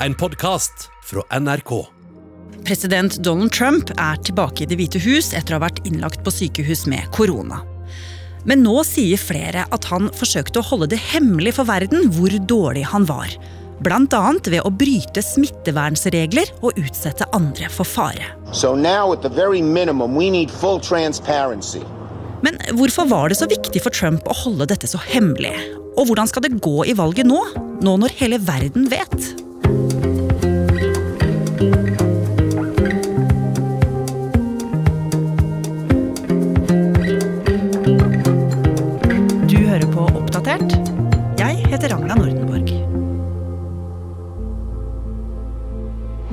en podkast fra NRK. President Donald Trump er tilbake i Det hvite hus etter å ha vært innlagt på sykehus med korona. Men nå sier flere at han forsøkte å holde det hemmelig for verden hvor dårlig han var. Bl.a. ved å bryte smittevernsregler og utsette andre for fare. So now, minimum. Men hvorfor var det så viktig for Trump å holde dette så hemmelig? Og hvordan skal det gå i valget nå, nå når hele verden vet?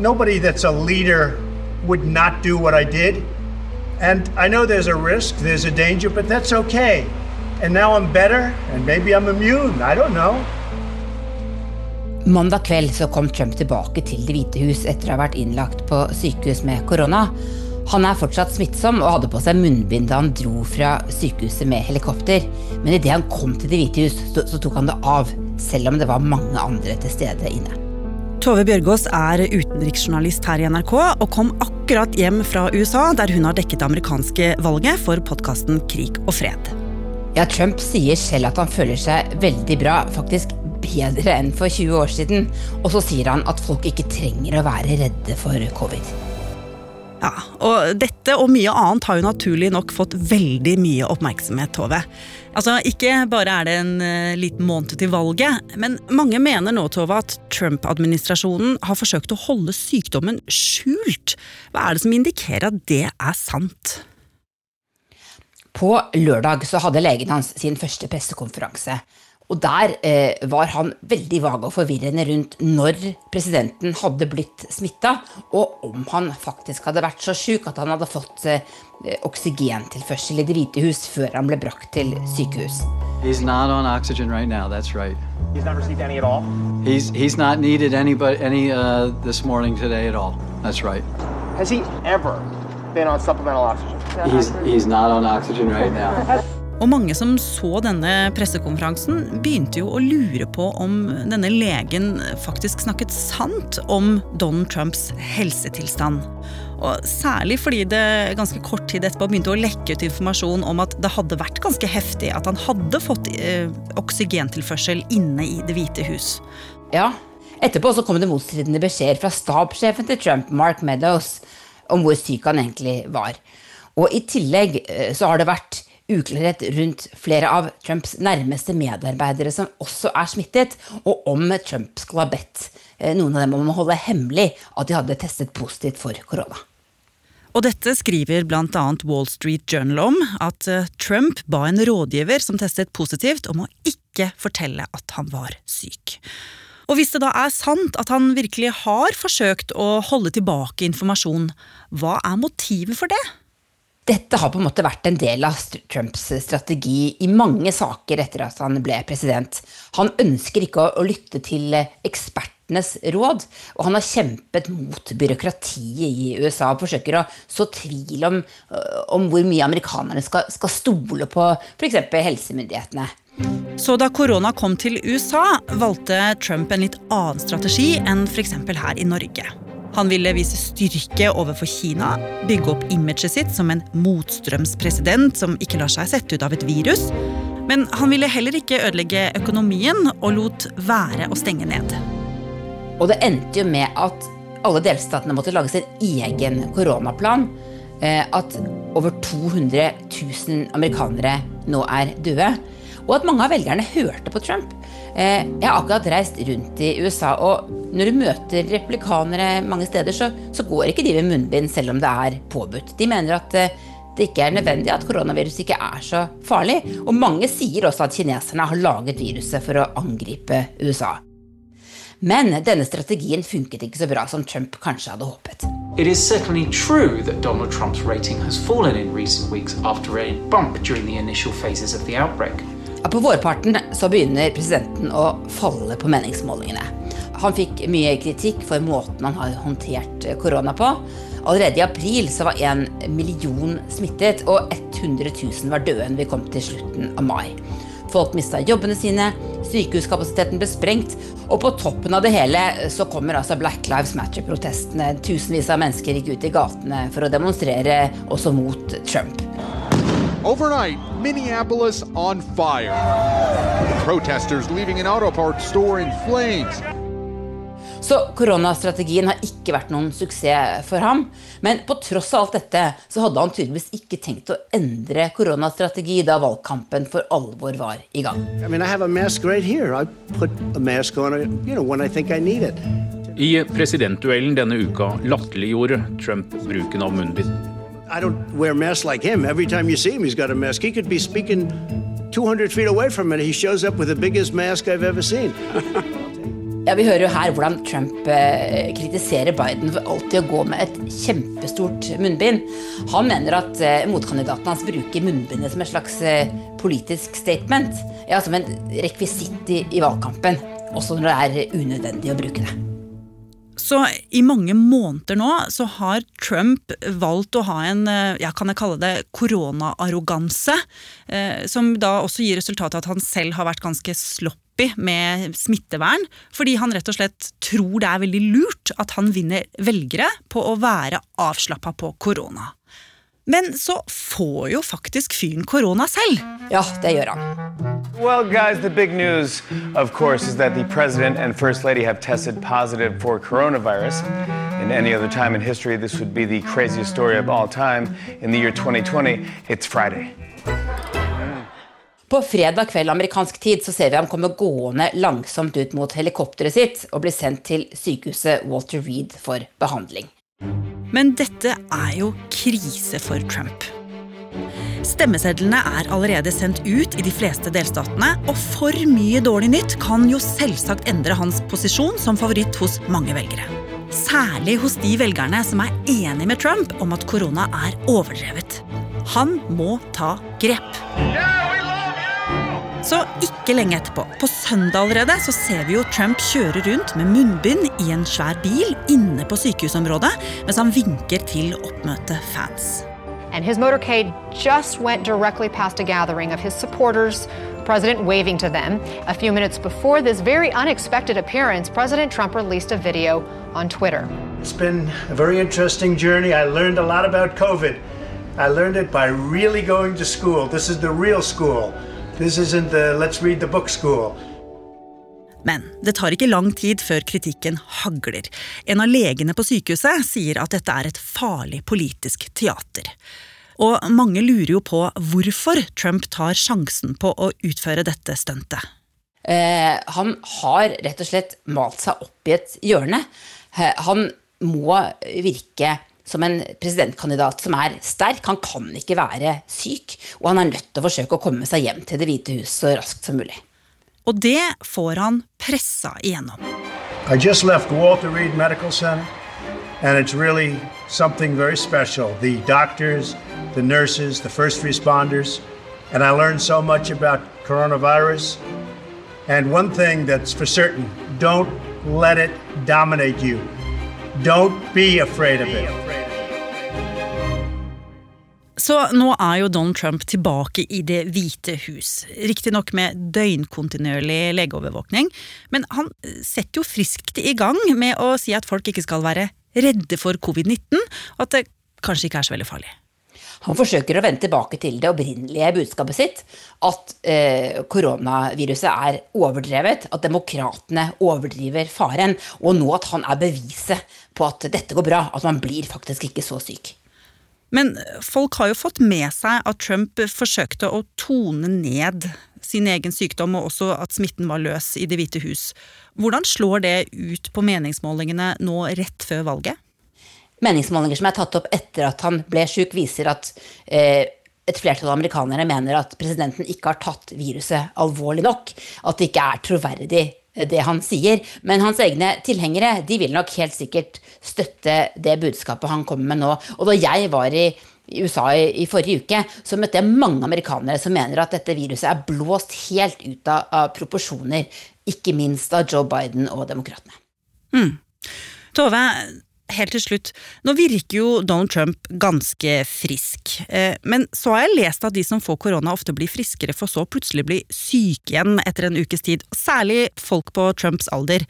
Nobody that's a leader would not do what I did. And I know there's a risk, there's a danger, but that's okay. And now I'm better, and maybe I'm immune. I don't know. Mandag kveld så kom Trump tilbake til Det hvite hus etter å ha vært innlagt på sykehus med korona. Han er fortsatt smittsom og hadde på seg munnbind da han dro fra sykehuset med helikopter. Men idet han kom til Det hvite hus, så, så tok han det av, selv om det var mange andre til stede inne. Tove Bjørgaas er utenriksjournalist her i NRK og kom akkurat hjem fra USA, der hun har dekket det amerikanske valget for podkasten Krig og fred. Ja, Trump sier selv at han føler seg veldig bra, faktisk bedre enn for 20 år siden. Og så sier han at folk ikke trenger å være redde for covid. Ja, og Dette og mye annet har jo naturlig nok fått veldig mye oppmerksomhet, Tove. Altså, Ikke bare er det en uh, liten måned til valget, men mange mener nå Tove, at Trump-administrasjonen har forsøkt å holde sykdommen skjult. Hva er det som indikerer at det er sant? På lørdag så hadde legen hans sin første pressekonferanse. Og der eh, var han veldig vag og forvirrende rundt når presidenten hadde blitt smitta, og om han faktisk hadde vært så sjuk at han hadde fått eh, oksygentilførsel i Det hvite hus før han ble brakt til sykehus. He's not on oxygen right now. That's right. He's not received any at all. He's he's not needed any any uh, this morning today at all. That's right. Has he ever been on supplemental oxygen? He's he's not on oxygen right now. Og mange som så denne pressekonferansen, begynte jo å lure på om denne legen faktisk snakket sant om Donald Trumps helsetilstand. Og Særlig fordi det ganske kort tid etterpå begynte å lekke ut informasjon om at det hadde vært ganske heftig at han hadde fått eh, oksygentilførsel inne i Det hvite hus. Ja, Etterpå så kom det motstridende beskjeder fra stabssjefen til Trump, Mark Meadows, om hvor syk han egentlig var. Og i tillegg eh, så har det vært uklarhet rundt flere av Trumps nærmeste medarbeidere som også er smittet, og om Trump skulle ha bedt eh, noen av dem om å holde hemmelig at de hadde testet positivt for korona. Og dette skriver bl.a. Wall Street Journal om, at eh, Trump ba en rådgiver som testet positivt om å ikke fortelle at han var syk. Og hvis det da er sant at han virkelig har forsøkt å holde tilbake informasjon, hva er motivet for det? Dette har på en måte vært en del av Trumps strategi i mange saker etter at han ble president. Han ønsker ikke å lytte til ekspertenes råd, og han har kjempet mot byråkratiet i USA og forsøker å så tvil om, om hvor mye amerikanerne skal, skal stole på f.eks. helsemyndighetene. Så da korona kom til USA, valgte Trump en litt annen strategi enn f.eks. her i Norge. Han ville vise styrke overfor Kina, bygge opp imaget sitt som en motstrømspresident som ikke lar seg sette ut av et virus. Men han ville heller ikke ødelegge økonomien og lot være å stenge ned. Og det endte jo med at alle delstatene måtte lage sin egen koronaplan. At over 200 000 amerikanere nå er døde. Og at mange av velgerne hørte på Trump. Jeg har akkurat reist rundt i USA, og når du møter replikanere mange steder, så, så går ikke de med munnbind selv om det er påbudt. De mener at det ikke er nødvendig, at koronaviruset ikke er så farlig. Og mange sier også at kineserne har laget viruset for å angripe USA. Men denne strategien funket ikke så bra som Trump kanskje hadde håpet. It is certainly true that Donald Trump's rating has fallen in recent weeks after a bump during the initial phases of the outbreak. På vårparten så begynner presidenten å falle på meningsmålingene. Han fikk mye kritikk for måten han har håndtert korona på. Allerede i april så var en million smittet, og 100 000 var døde når vi kom til slutten av mai. Folk mista jobbene sine, sykehuskapasiteten ble sprengt, og på toppen av det hele så kommer altså Black Lives Matter-protestene. Tusenvis av mennesker gikk ut i gatene for å demonstrere også mot Trump. Overnight, Minneapolis on fire. Protesters leaving an auto parts store in flames. Så koronastrategien har ikke vært noen suksess for ham. Men på tross av alt dette så hadde han tydeligvis ikke tenkt å endre koronastrategi da valgkampen for alvor var i gang. I mean, I mask right mask on, you know, presidentduellen denne uka latterliggjorde Trump bruken av munnbind. I don't wear masks like him. Every time you see him, he's got a mask. He could be speaking 200 feet away from it. He shows up with the biggest mask I've ever seen. Ja, Vi hører jo her hvordan Trump eh, kritiserer Biden for alltid å gå med et kjempestort munnbind. Han mener at eh, motkandidaten hans bruker munnbindet som et slags eh, politisk statement. Ja, Som en rekvisitt i, valgkampen. Også når det er unødvendig å bruke det. Så i mange måneder nå så har Trump valgt å ha en eh, ja, kan jeg kalle det koronaarroganse. Eh, som da også gir resultatet at han selv har vært ganske sloppy med smittevern. Fordi han rett og slett tror det er veldig lurt at han vinner velgere på å være avslappa på korona. Men så får jo faktisk fyren korona selv. Ja, det gjør han. Well, guys, the big news, of course, is that the president and first lady have tested positive for coronavirus. In any other time in history, this would be the craziest story of all time. In the year 2020, it's Friday. På fredag kveld amerikansk tid så ser vi ham komme gående langsomt ut mot helikopteret sitt og bli sendt til sykehuset Walter Reed for behandling. Men dette er jo krise for Trump. Stemmesedlene er allerede sendt ut i de fleste delstatene, og for mye dårlig nytt kan jo selvsagt endre hans posisjon som favoritt hos mange velgere. Særlig hos de velgerne som er enig med Trump om at korona er overdrevet. Han må ta grep. Så ikke lenge etterpå, på søndag allerede, så ser vi jo Trump kjøre rundt med munnbind i en svær bil inne på sykehusområdet mens han vinker til oppmøte fans. And his motorcade just went directly past a gathering of his supporters, President waving to them. A few minutes before this very unexpected appearance, President Trump released a video on Twitter. It's been a very interesting journey. I learned a lot about COVID. I learned it by really going to school. This is the real school. This isn't the let's read the book school. Men det tar ikke lang tid før kritikken hagler. En av legene på sykehuset sier at dette er et farlig politisk teater. Og mange lurer jo på hvorfor Trump tar sjansen på å utføre dette stuntet. Eh, han har rett og slett malt seg opp i et hjørne. Eh, han må virke som en presidentkandidat som er sterk. Han kan ikke være syk, og han er nødt til å forsøke å komme seg hjem til Det hvite hus så raskt som mulig. Og det får han pressa igjennom. I just left Walter Reed Medical Center, and it's really something very special. The doctors, the nurses, the first responders, and I learned so much about coronavirus. And one thing that's for certain don't let it dominate you. Don't be afraid of it. Så nå er jo Donald Trump tilbake i Det hvite hus. Riktignok med døgnkontinuerlig legeovervåkning, men han setter jo friskt i gang med å si at folk ikke skal være redde for covid-19, og at det kanskje ikke er så veldig farlig. Han forsøker å vende tilbake til det opprinnelige budskapet sitt. At eh, koronaviruset er overdrevet, at demokratene overdriver faren. Og nå at han er beviset på at dette går bra, at man blir faktisk ikke så syk. Men folk har jo fått med seg at Trump forsøkte å tone ned sin egen sykdom, og også at smitten var løs i Det hvite hus. Hvordan slår det ut på meningsmålingene nå rett før valget? Meningsmålinger som er tatt opp etter at han ble syk, viser at eh, et flertall av amerikanere mener at presidenten ikke har tatt viruset alvorlig nok. At det ikke er troverdig det han sier. Men hans egne tilhengere de vil nok helt sikkert støtte det budskapet han kommer med nå. Og da jeg var i USA i, i, forrige uke, så møtte jeg mange amerikanere som mener at dette viruset er blåst helt ut av, av proporsjoner. Ikke minst av Joe Biden og demokratene. Mm. Tove, helt til slutt, nå virker jo Donald Trump ganske frisk. Eh, men så har jeg lest at de som får korona ofte blir friskere for så plutselig bli syke igjen etter en ukes tid. Særlig folk på Trumps alder.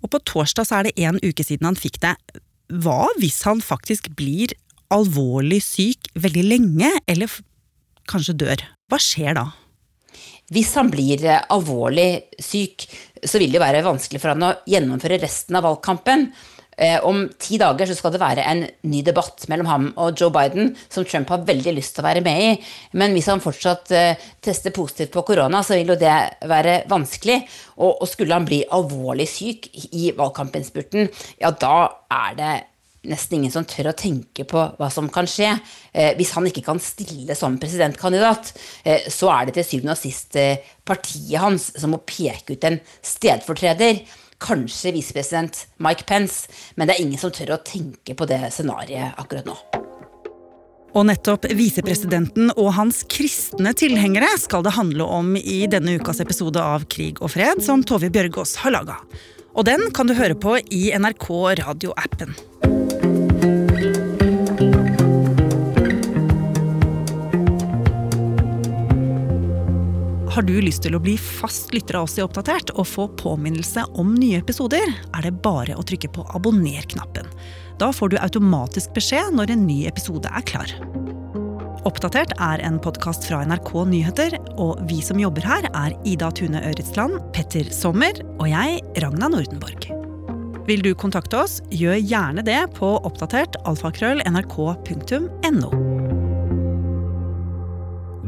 Og på torsdag så er det en uke siden han fikk det. Hva hvis han faktisk blir alvorlig syk veldig lenge, eller kanskje dør? Hva skjer da? Hvis han blir eh, alvorlig syk, så vil det være vanskelig for han å gjennomføre resten av valgkampen. Eh, om ti dager så skal det være en ny debatt mellom ham og Joe Biden, som Trump har veldig lyst til å være med i. Men hvis han fortsatt eh, tester positivt på korona, så vil jo det være vanskelig. Og, skulle han bli alvorlig syk i valgkampinnspurten, ja, da er det nesten ingen som tør å tenke på hva som kan skje. Eh, hvis han ikke kan stille som presidentkandidat, eh, så er det til syvende og sist eh, partiet hans som må peke ut en stedfortreder. Kanskje visepresident Mike Pence, men det er ingen som tør å tenke på det scenarioet akkurat nå. Og nettopp visepresidenten og hans kristne tilhengere skal det handle om i denne ukas episode av Krig og fred, som Tove Bjørgaas har laga. Og den kan du høre på i NRK radioappen. Har du lyst til å bli fast lytter av oss i Oppdatert og få påminnelse om nye episoder, er det bare å trykke på abonner-knappen. Da får du automatisk beskjed når en ny episode er klar. Oppdatert er en podkast fra NRK Nyheter, og vi som jobber her, er Ida Tune Øretsland, Petter Sommer og jeg, Ragna Nordenborg. Vil du kontakte oss, gjør gjerne det på oppdatert alfakrøll nrk.no.